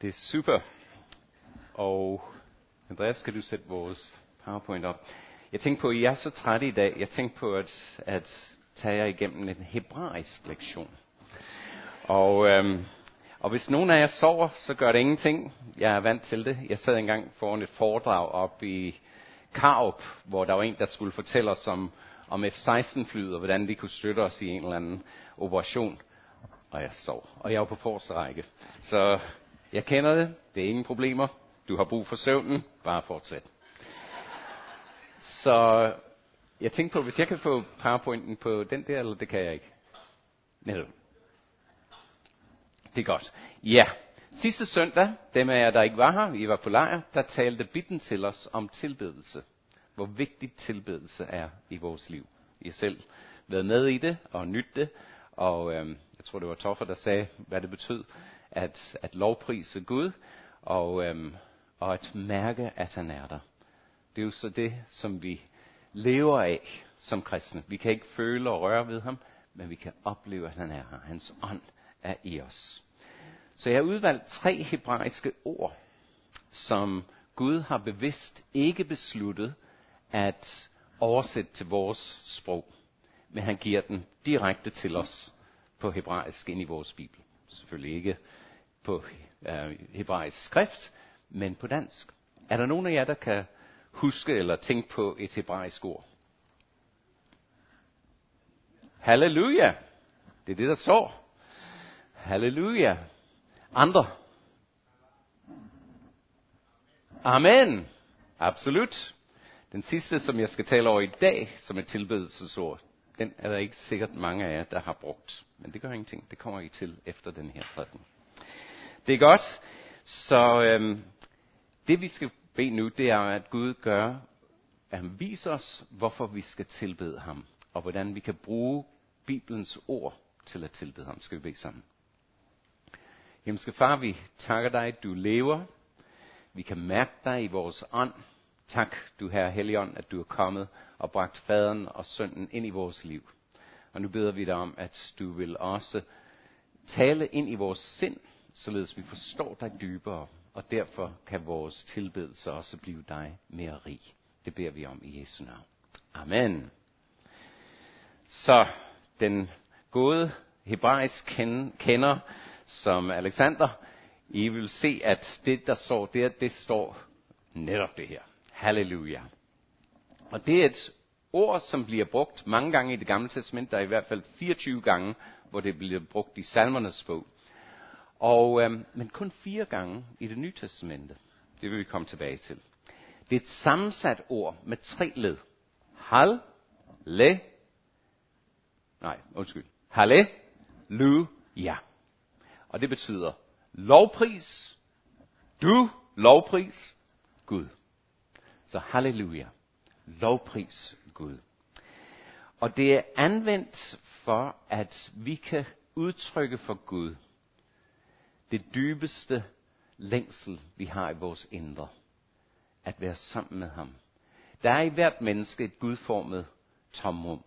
Det er super. Og Andreas, skal du sætte vores PowerPoint op? Jeg tænkte på, at I er så trætte i dag. Jeg tænkte på at, at tage jer igennem en hebraisk lektion. Og, øhm, og hvis nogen af jer sover, så gør det ingenting. Jeg er vant til det. Jeg sad engang foran et foredrag op i Karup, hvor der var en, der skulle fortælle os om, om F-16-flyet, og hvordan de kunne støtte os i en eller anden operation. Og jeg sov. Og jeg var på forreste række. Så jeg kender det. Det er ingen problemer. Du har brug for søvnen. Bare fortsæt. Så jeg tænkte på, hvis jeg kan få powerpointen på den der, eller det kan jeg ikke. Netop. Det er godt. Ja, sidste søndag, dem af jer, der ikke var her, vi var på lejr, der talte Bitten til os om tilbedelse. Hvor vigtig tilbedelse er i vores liv. I har selv været med i det og nyt det, og øhm, jeg tror, det var Toffer, der sagde, hvad det betød at, at lovprise Gud, og, øhm, og at mærke, at han er der. Det er jo så det, som vi lever af som kristne. Vi kan ikke føle og røre ved ham, men vi kan opleve, at han er her. Hans ånd er i os. Så jeg har udvalgt tre hebraiske ord, som Gud har bevidst ikke besluttet at oversætte til vores sprog. Men han giver den direkte til os på hebraisk ind i vores bibel. Selvfølgelig ikke på øh, hebraisk skrift, men på dansk. Er der nogen af jer, der kan huske eller tænke på et hebraisk ord? Halleluja! Det er det, der står. Halleluja! Andre? Amen! Absolut. Den sidste, som jeg skal tale over i dag, som er tilbedelsesord, den er der ikke sikkert mange af jer, der har brugt. Men det gør ingenting. Det kommer I til efter den her prædiken. Det er godt. Så øhm, det vi skal bede nu, det er, at Gud gør, at han viser os, hvorfor vi skal tilbede ham, og hvordan vi kan bruge Bibelens ord til at tilbede ham. Skal vi bede sammen? Himmelske Far, vi takker dig, at du lever. Vi kan mærke dig i vores ånd. Tak, du herre Helligånd, at du er kommet og bragt faderen og sønnen ind i vores liv. Og nu beder vi dig om, at du vil også tale ind i vores sind, således vi forstår dig dybere, og derfor kan vores tilbedelse også blive dig mere rig. Det beder vi om i Jesu navn. Amen. Så den gode hebraisk kender som Alexander, I vil se, at det, der står der, det står netop det her. Halleluja. Og det er et ord, som bliver brugt mange gange i det gamle testament. Der er i hvert fald 24 gange, hvor det bliver brugt i salmernes bog. Og, øh, men kun fire gange i det nye testamente. Det vil vi komme tilbage til. Det er et sammensat ord med tre led. Hal, le, nej, undskyld. Halle, lu, ja. Og det betyder lovpris, du lovpris, Gud. Så halleluja. Lovpris Gud. Og det er anvendt for, at vi kan udtrykke for Gud det dybeste længsel, vi har i vores indre. At være sammen med ham. Der er i hvert menneske et gudformet tomrum.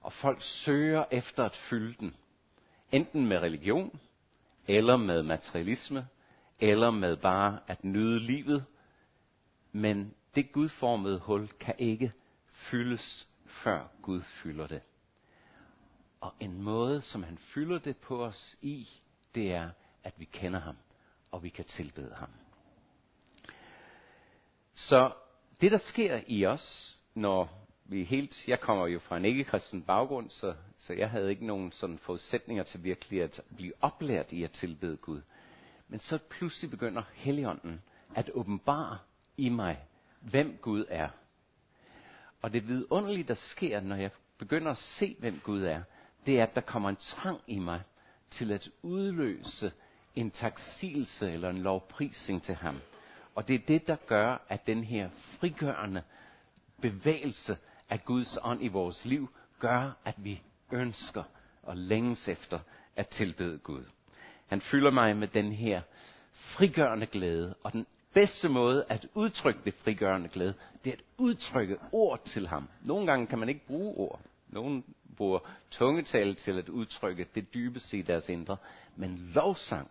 Og folk søger efter at fylde den. Enten med religion, eller med materialisme, eller med bare at nyde livet. Men det gudformede hul kan ikke fyldes, før Gud fylder det. Og en måde, som han fylder det på os i, det er, at vi kender ham, og vi kan tilbede ham. Så det, der sker i os, når vi helt, jeg kommer jo fra en ikke-kristen baggrund, så, så jeg havde ikke nogen sådan forudsætninger til virkelig at blive oplært i at tilbede Gud. Men så pludselig begynder Helligånden at åbenbare i mig, hvem Gud er. Og det vidunderlige, der sker, når jeg begynder at se, hvem Gud er, det er, at der kommer en trang i mig til at udløse en taksigelse eller en lovprisning til ham. Og det er det, der gør, at den her frigørende bevægelse af Guds ånd i vores liv, gør, at vi ønsker og længes efter at tilbede Gud. Han fylder mig med den her frigørende glæde, og den bedste måde at udtrykke det frigørende glæde, det er at udtrykke ord til ham. Nogle gange kan man ikke bruge ord. Nogle bruger tungetale til at udtrykke det dybeste i deres indre. Men lovsang,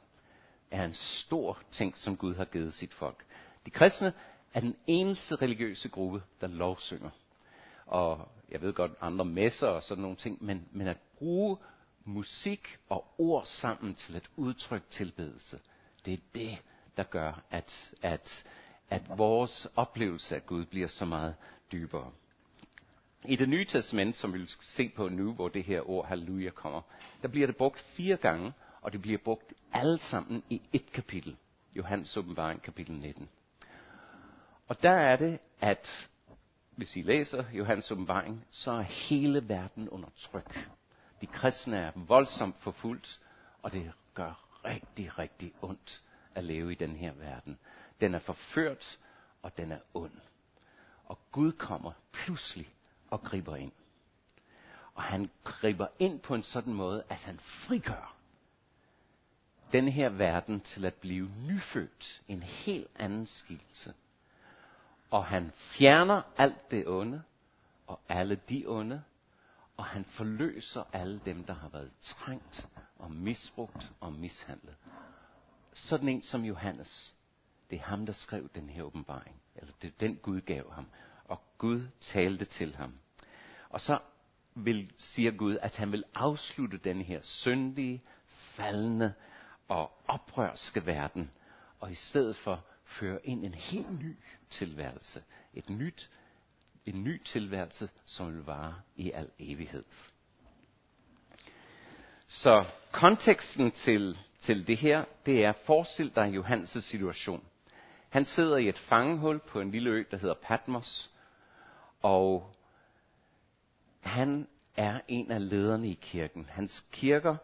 er en stor ting, som Gud har givet sit folk. De kristne er den eneste religiøse gruppe, der lovsynger. Og jeg ved godt andre messer og sådan nogle ting, men, men at bruge musik og ord sammen til at udtrykke tilbedelse, det er det, der gør, at, at, at vores oplevelse af Gud bliver så meget dybere. I det nye testament, som vi vil se på nu, hvor det her ord halleluja kommer, der bliver det brugt fire gange, og det bliver brugt alle sammen i et kapitel. Johannes åbenbaring kapitel 19. Og der er det, at hvis I læser Johannes åbenbaring, så er hele verden under tryk. De kristne er voldsomt forfulgt, og det gør rigtig, rigtig ondt at leve i den her verden. Den er forført, og den er ond. Og Gud kommer pludselig og griber ind. Og han griber ind på en sådan måde, at han frigør den her verden til at blive nyfødt. En helt anden skikkelse. Og han fjerner alt det onde, og alle de onde, og han forløser alle dem, der har været trængt og misbrugt og mishandlet. Sådan en som Johannes, det er ham, der skrev den her åbenbaring. Eller det er den Gud gav ham. Og Gud talte til ham. Og så vil, siger Gud, at han vil afslutte den her syndige, faldende og oprørske verden. Og i stedet for føre ind en helt ny tilværelse. Et nyt, en ny tilværelse, som vil vare i al evighed. Så konteksten til, til det her, det er, forestil dig Johannes' situation. Han sidder i et fangehul på en lille ø, der hedder Patmos, og han er en af lederne i kirken. Hans kirker,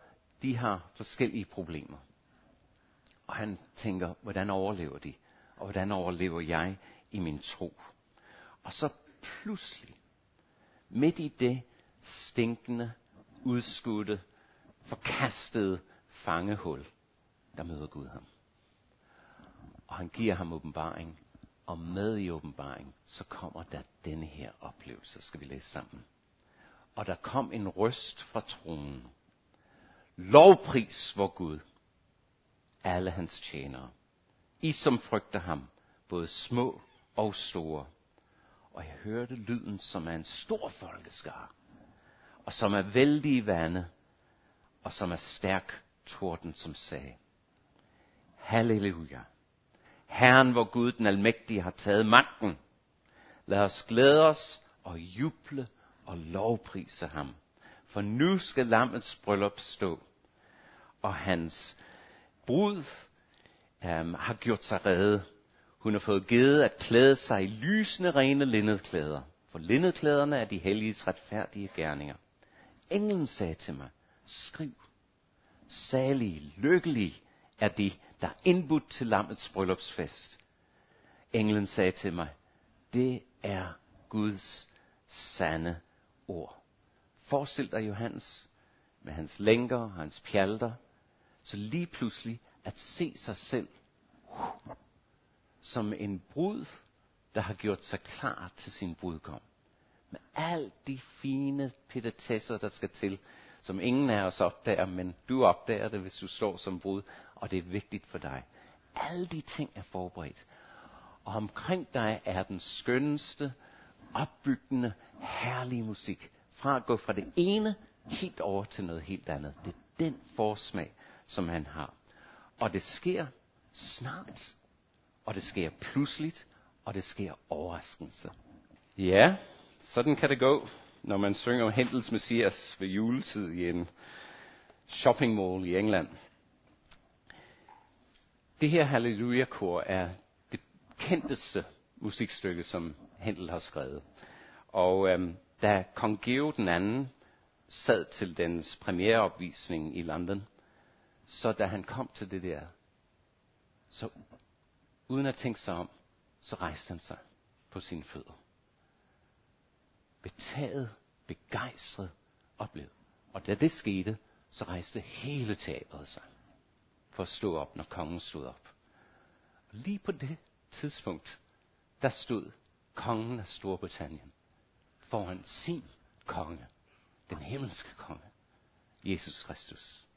de har forskellige problemer. Og han tænker, hvordan overlever de? Og hvordan overlever jeg i min tro? Og så pludselig, midt i det stinkende, udskudte, forkastede fangehul, der møder Gud ham. Og han giver ham åbenbaring. Og med i åbenbaring, så kommer der denne her oplevelse, skal vi læse sammen. Og der kom en røst fra tronen. Lovpris vor Gud, alle hans tjenere. I som frygter ham, både små og store. Og jeg hørte lyden som er en stor folkeskar, og som er vældig vande, og som er stærk torden, som sagde, Halleluja. Herren, hvor Gud den almægtige har taget magten. Lad os glæde os og juble og lovprise ham. For nu skal lammets bryllup stå, og hans brud um, har gjort sig redde. Hun har fået givet at klæde sig i lysende rene linnedklæder, for linnedklæderne er de helliges retfærdige gerninger. Englen sagde til mig, skriv, salige, lykkelige er de, der er indbudt til lammets bryllupsfest. Englen sagde til mig, det er Guds sande ord. Forestil dig Johannes med hans lænker og hans pjalter, så lige pludselig at se sig selv uh, som en brud, der har gjort sig klar til sin brudgom. Med alt de fine pittetesser, der skal til, som ingen af os opdager, men du opdager det, hvis du står som brud, og det er vigtigt for dig. Alle de ting er forberedt. Og omkring dig er den skønneste, opbyggende, herlige musik. Fra at gå fra det ene helt over til noget helt andet. Det er den forsmag, som han har. Og det sker snart. Og det sker pludseligt. Og det sker overraskelse. Ja, sådan kan det gå, når man synger Hendels Messias ved juletid i en shopping mall i England. Det her Halleluja-kor er det kendteste musikstykke, som Händel har skrevet. Og øhm, da kong Geo den anden sad til dens premiereopvisning i London, så da han kom til det der, så uden at tænke sig om, så rejste han sig på sine fødder. Betaget, begejstret, oplevet. Og da det skete, så rejste hele teateret sig for at stå op, når kongen stod op. Og lige på det tidspunkt, der stod kongen af Storbritannien foran sin konge, den himmelske konge, Jesus Kristus.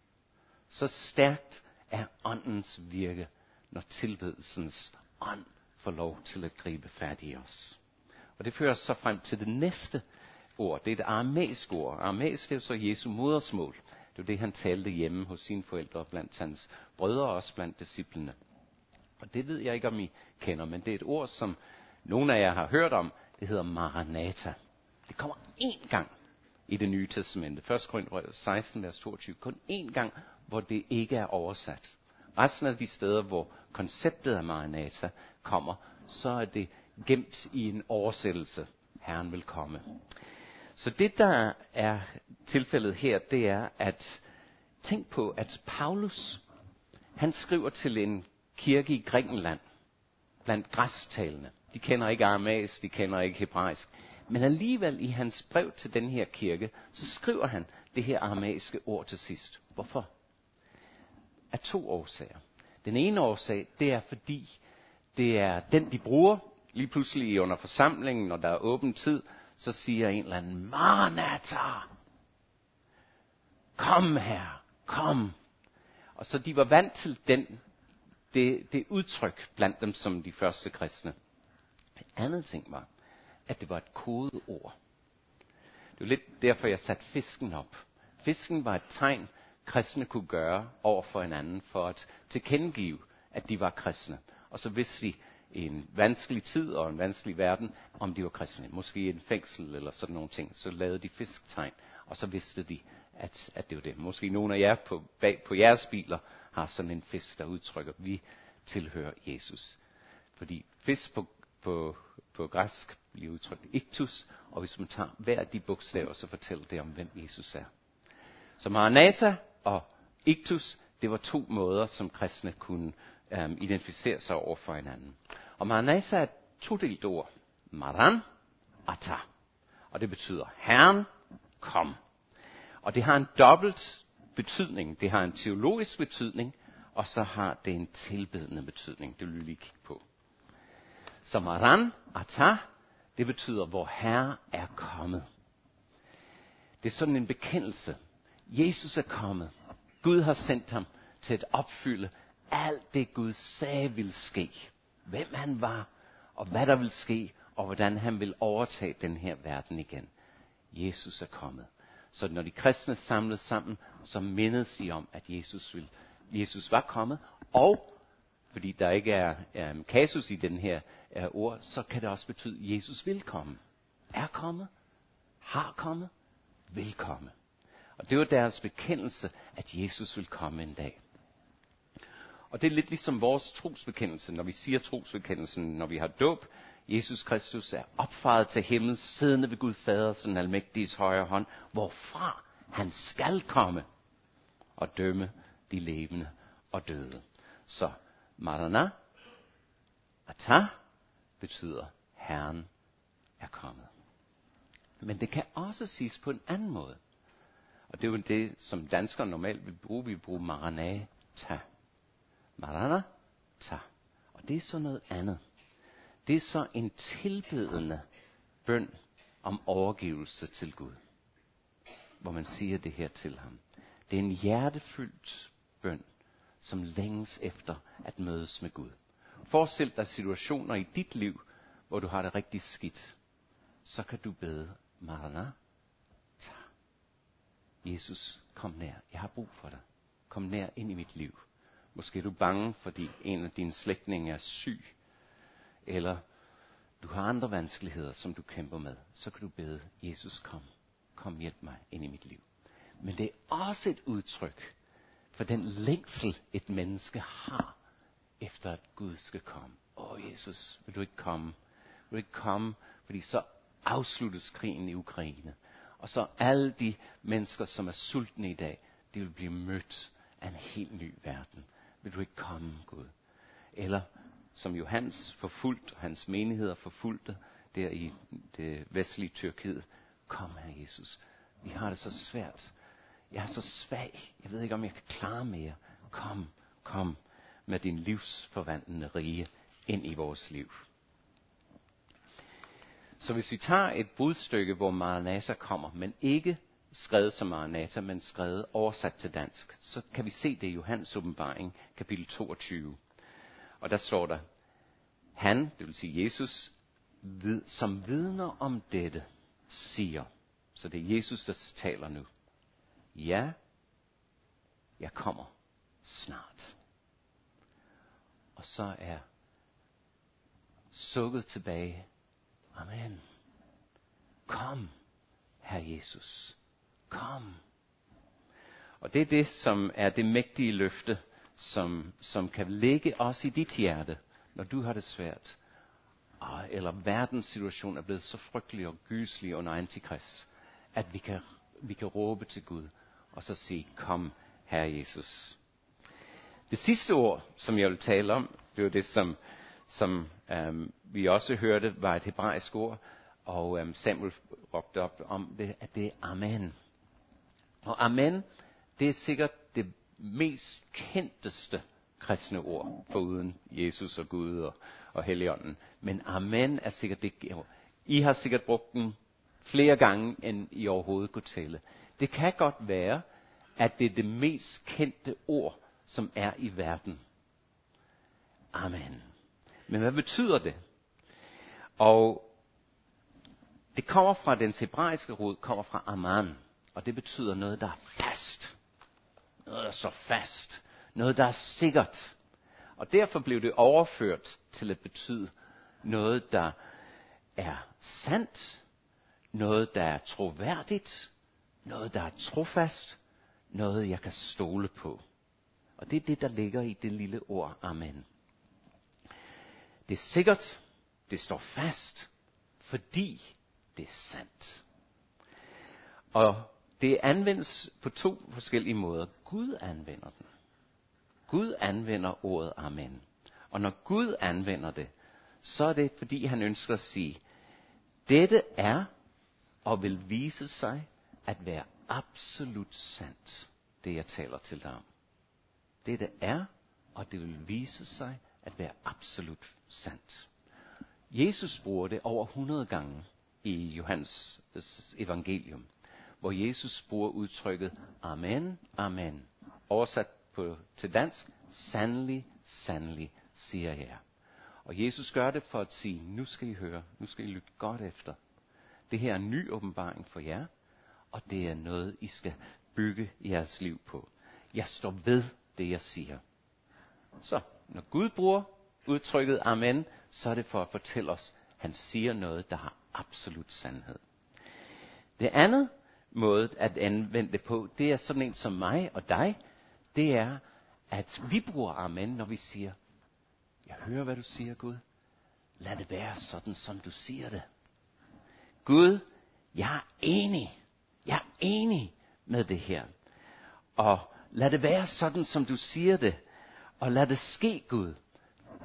Så stærkt er åndens virke, når tilbedelsens ånd får lov til at gribe fat i os. Og det fører os så frem til det næste ord. Det er et aramæisk ord. Aramæisk er jo så Jesu modersmål. Det var det, han talte hjemme hos sine forældre, blandt hans brødre og også blandt disciplene. Og det ved jeg ikke, om I kender, men det er et ord, som nogle af jer har hørt om. Det hedder Maranatha. Det kommer én gang i det nye testamente. 1. Korinther 16, vers 22. Kun én gang, hvor det ikke er oversat. Resten af de steder, hvor konceptet af Maranatha kommer, så er det gemt i en oversættelse. Herren vil komme. Så det, der er tilfældet her, det er, at tænk på, at Paulus, han skriver til en kirke i Grækenland, blandt græstalende. De kender ikke aramæisk, de kender ikke hebraisk. Men alligevel i hans brev til den her kirke, så skriver han det her aramæiske ord til sidst. Hvorfor? Af to årsager. Den ene årsag, det er fordi, det er den, de bruger lige pludselig under forsamlingen, når der er åben tid, så siger en eller anden, Maranatha! Kom her, kom! Og så de var vant til den, det, det udtryk blandt dem som de første kristne. En anden ting var, at det var et kodeord. Det var lidt derfor, jeg satte fisken op. Fisken var et tegn, kristne kunne gøre over for hinanden, for at tilkendegive, at de var kristne. Og så vidste de i en vanskelig tid og en vanskelig verden, om de var kristne. Måske i en fængsel eller sådan nogle ting. Så lavede de fisktegn, og så vidste de, at, at det var det. Måske nogle af jer på, bag på jeres biler har sådan en fisk, der udtrykker, at vi tilhører Jesus. Fordi fisk på, på, på græsk bliver udtrykt ictus, og hvis man tager hver af de bogstaver, så fortæller det om, hvem Jesus er. Så Maranatha og iktus, det var to måder, som kristne kunne øhm, identificere sig over for hinanden. Og Maranatha er et todelt ord. Maran, ata. Og det betyder, Herren, kom. Og det har en dobbelt betydning. Det har en teologisk betydning, og så har det en tilbedende betydning. Det vil vi lige kigge på. Så Maran, ata, det betyder, hvor Herre er kommet. Det er sådan en bekendelse. Jesus er kommet. Gud har sendt ham til at opfylde alt det Gud sagde ville ske. Hvem han var, og hvad der vil ske, og hvordan han vil overtage den her verden igen. Jesus er kommet. Så når de kristne samles sammen, så mindes de om, at Jesus, vil, Jesus var kommet, og fordi der ikke er um, kasus i den her uh, ord, så kan det også betyde, at Jesus vil komme. Er kommet, har kommet, vil komme. Og det var deres bekendelse, at Jesus vil komme en dag. Og det er lidt ligesom vores trosbekendelse, når vi siger trosbekendelsen, når vi har dåb. Jesus Kristus er opfaret til himmel, siddende ved Gud Fader, den almægtiges højre hånd, hvorfra han skal komme og dømme de levende og døde. Så Marana, Ata, betyder Herren er kommet. Men det kan også siges på en anden måde. Og det er jo det, som danskere normalt vil bruge. Vi vil bruge maranata. Og det er så noget andet. Det er så en tilbedende bøn om overgivelse til Gud. Hvor man siger det her til ham. Det er en hjertefyldt bøn, som længes efter at mødes med Gud. Forestil dig situationer i dit liv, hvor du har det rigtig skidt. Så kan du bede, Maranatha. Jesus, kom nær. Jeg har brug for dig. Kom nær ind i mit liv. Måske er du bange, fordi en af dine slægtninge er syg. Eller du har andre vanskeligheder, som du kæmper med. Så kan du bede, Jesus kom. Kom hjælp mig ind i mit liv. Men det er også et udtryk for den længsel, et menneske har, efter at Gud skal komme. Åh oh, Jesus, vil du ikke komme? Vil du ikke komme? Fordi så afsluttes krigen i Ukraine. Og så alle de mennesker, som er sultne i dag, de vil blive mødt af en helt ny verden. Vil du ikke komme, Gud? Eller som Johannes forfulgt, hans menigheder forfulgte der i det vestlige Tyrkiet. Kom her, Jesus. Vi har det så svært. Jeg er så svag. Jeg ved ikke, om jeg kan klare mere. Kom, kom med din livsforvandlende rige ind i vores liv. Så hvis vi tager et budstykke, hvor Maranatha kommer, men ikke skrevet som Maranatha, men skrevet oversat til dansk. Så kan vi se det i Johannes åbenbaring, kapitel 22. Og der står der, han, det vil sige Jesus, som vidner om dette, siger, så det er Jesus, der taler nu. Ja, jeg kommer snart. Og så er sukket tilbage. Amen. Kom, Herre Jesus. Kom. Og det er det, som er det mægtige løfte, som, som kan ligge os i dit hjerte, når du har det svært. Ah, eller verdens situation er blevet så frygtelig og gyselig under antikrist, at vi kan, vi kan råbe til Gud og så sige, kom, Herre Jesus. Det sidste ord, som jeg vil tale om, det var det, som, som øhm, vi også hørte, var et hebraisk ord, og øhm, Samuel råbte op om det, at det er Amen. Og Amen, det er sikkert det mest kendteste kristne ord, foruden Jesus og Gud og, og Helligånden. Men Amen er sikkert det I har sikkert brugt den flere gange, end I overhovedet kunne tælle. Det kan godt være, at det er det mest kendte ord, som er i verden. Amen. Men hvad betyder det? Og det kommer fra den hebraiske rod, kommer fra aman. Og det betyder noget, der er fast. Noget, der er så fast. Noget, der er sikkert. Og derfor blev det overført til at betyde noget, der er sandt. Noget, der er troværdigt. Noget, der er trofast. Noget, jeg kan stole på. Og det er det, der ligger i det lille ord amen. Det er sikkert, det står fast, fordi det er sandt. Og det anvendes på to forskellige måder. Gud anvender den. Gud anvender ordet amen. Og når Gud anvender det, så er det fordi han ønsker at sige, dette er og vil vise sig at være absolut sandt, det jeg taler til dig om. Dette er, og det vil vise sig at være absolut sandt. Jesus bruger det over 100 gange i Johannes evangelium, hvor Jesus bruger udtrykket Amen, Amen. Oversat på, til dansk, sandelig, sandelig, siger jeg. Og Jesus gør det for at sige, nu skal I høre, nu skal I lytte godt efter. Det her er en ny åbenbaring for jer, og det er noget, I skal bygge jeres liv på. Jeg står ved det, jeg siger. Så, når Gud bruger udtrykket amen, så er det for at fortælle os, at han siger noget, der har absolut sandhed. Det andet måde at anvende det på, det er sådan en som mig og dig, det er, at vi bruger amen, når vi siger, jeg hører, hvad du siger, Gud. Lad det være sådan, som du siger det. Gud, jeg er enig. Jeg er enig med det her. Og lad det være sådan, som du siger det. Og lad det ske, Gud.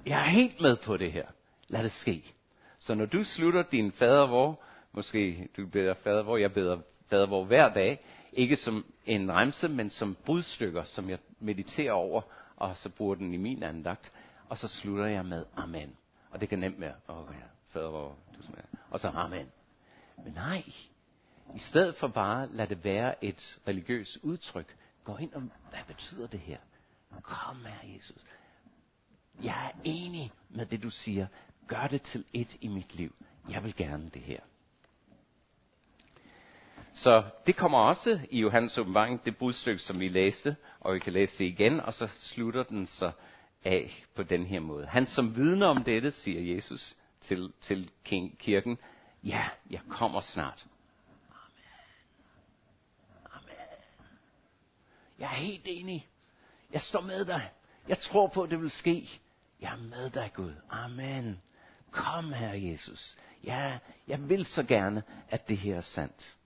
Jeg er helt med på det her. Lad det ske. Så når du slutter din fadervor, måske du beder fadervor, jeg beder fadervor hver dag, ikke som en remse, men som brudstykker, som jeg mediterer over, og så bruger den i min andagt, og så slutter jeg med amen. Og det kan nemt være, åh oh, fader fadervor, du smager. Og så amen. Men nej, i stedet for bare lad det være et religiøst udtryk, gå ind og, hvad betyder det her? Kom her, Jesus. Jeg er enig med det, du siger. Gør det til et i mit liv. Jeg vil gerne det her. Så det kommer også i Johannes åbenbaring, det budstykke, som vi læste, og vi kan læse det igen, og så slutter den så af på den her måde. Han som vidner om dette, siger Jesus til, til kirken, ja, jeg kommer snart. Amen. Amen. Jeg er helt enig. Jeg står med dig. Jeg tror på, at det vil ske. Jeg er med dig, Gud. Amen. Kom, her, Jesus. Ja, jeg vil så gerne, at det her er sandt.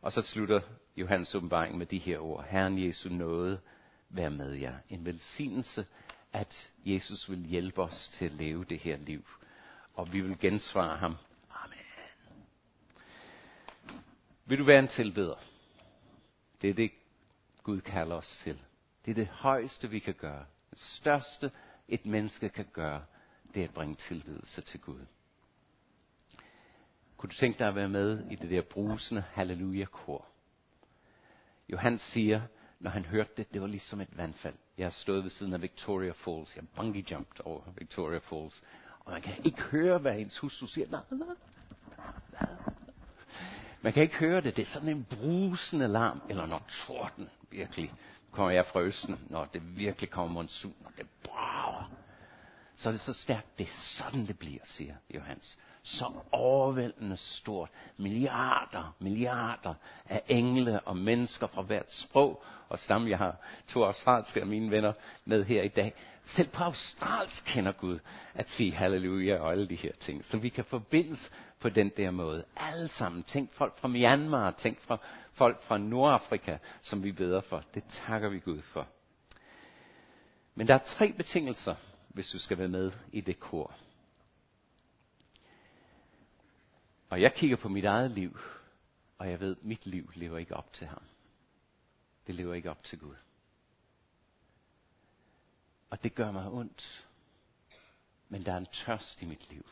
Og så slutter Johannes åbenbaring med de her ord. Herren Jesu nåde, vær med jer. En velsignelse, at Jesus vil hjælpe os til at leve det her liv. Og vi vil gensvare ham. Amen. Vil du være en tilbeder? Det er det, Gud kalder os til. Det er det højeste, vi kan gøre. Det største, et menneske kan gøre, det er at bringe tilbedelse til Gud. Kunne du tænke dig at være med i det der brusende halleluja-kor? Johan siger, når han hørte det, det var ligesom et vandfald. Jeg har stået ved siden af Victoria Falls. Jeg bungee jumped over Victoria Falls. Og man kan ikke høre, hvad ens hustru siger. Nej, nej, nej. Man kan ikke høre det. Det er sådan en brusende larm, eller når torden virkelig kommer jeg fra Østen, når det virkelig kommer monsun, når det brager. Så er det så stærkt. Det er sådan, det bliver, siger Johannes. Så overvældende stort. Milliarder, milliarder af engle og mennesker fra hvert sprog og stamme. Jeg har to australske af mine venner med her i dag. Selv på australsk kender Gud at sige halleluja og alle de her ting. Så vi kan forbindes på den der måde. Alle sammen. Tænk folk fra Myanmar, tænk fra folk fra Nordafrika, som vi beder for. Det takker vi Gud for. Men der er tre betingelser, hvis du skal være med i det kor. Og jeg kigger på mit eget liv, og jeg ved, at mit liv lever ikke op til ham. Det lever ikke op til Gud. Og det gør mig ondt. Men der er en tørst i mit liv.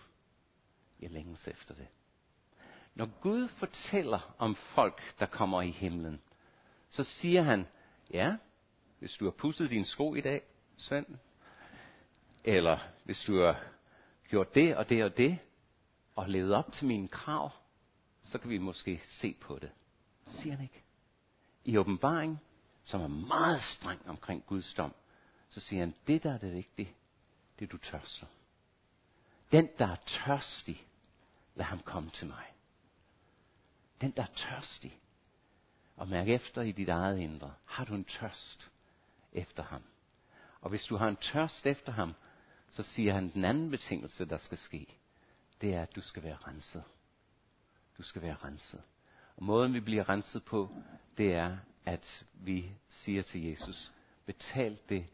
Jeg længes efter det. Når Gud fortæller om folk, der kommer i himlen, så siger han, ja, hvis du har pusset din sko i dag, Svend, eller hvis du har gjort det og det og det, og levet op til mine krav, så kan vi måske se på det. Siger han ikke? I åbenbaring, som er meget streng omkring Guds dom, så siger han, det der er det vigtige, det du tørster. Den, der er tørstig, lad ham komme til mig. Den, der er tørstig, og mærk efter i dit eget indre, har du en tørst efter ham. Og hvis du har en tørst efter ham, så siger han den anden betingelse, der skal ske. Det er, at du skal være renset. Du skal være renset. Og måden vi bliver renset på, det er, at vi siger til Jesus, betal det,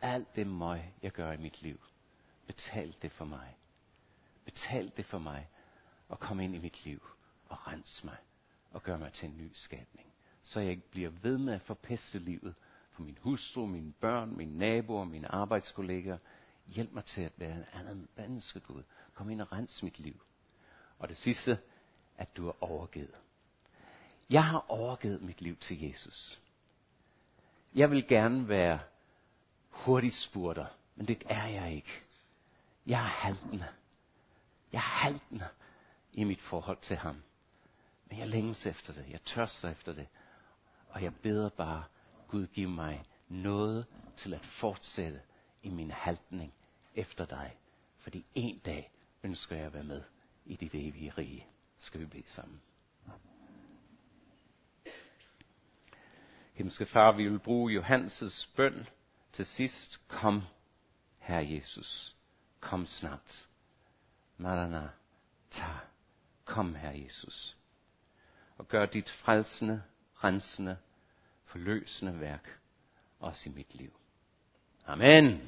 alt det møg, jeg gør i mit liv. Betal det for mig. Betal det for mig, og kom ind i mit liv, og rens mig, og gør mig til en ny skabning. Så jeg ikke bliver ved med at forpeste livet for min hustru, mine børn, mine naboer, mine arbejdskolleger, Hjælp mig til at være en anden menneske, Gud. Kom ind og rens mit liv. Og det sidste, at du er overgivet. Jeg har overgivet mit liv til Jesus. Jeg vil gerne være hurtig spurter, men det er jeg ikke. Jeg er haltende. Jeg er haltende i mit forhold til ham. Men jeg længes efter det. Jeg tørster efter det. Og jeg beder bare, Gud giv mig noget til at fortsætte i min haltning efter dig. Fordi en dag ønsker jeg at være med i dit evige rige. Skal vi blive sammen. Himmelske Far, vi vil bruge Johannes' bøn til sidst. Kom, Herre Jesus. Kom snart. Marana, ta. Kom, Herre Jesus. Og gør dit frelsende, rensende, forløsende værk også i mit liv. Amen.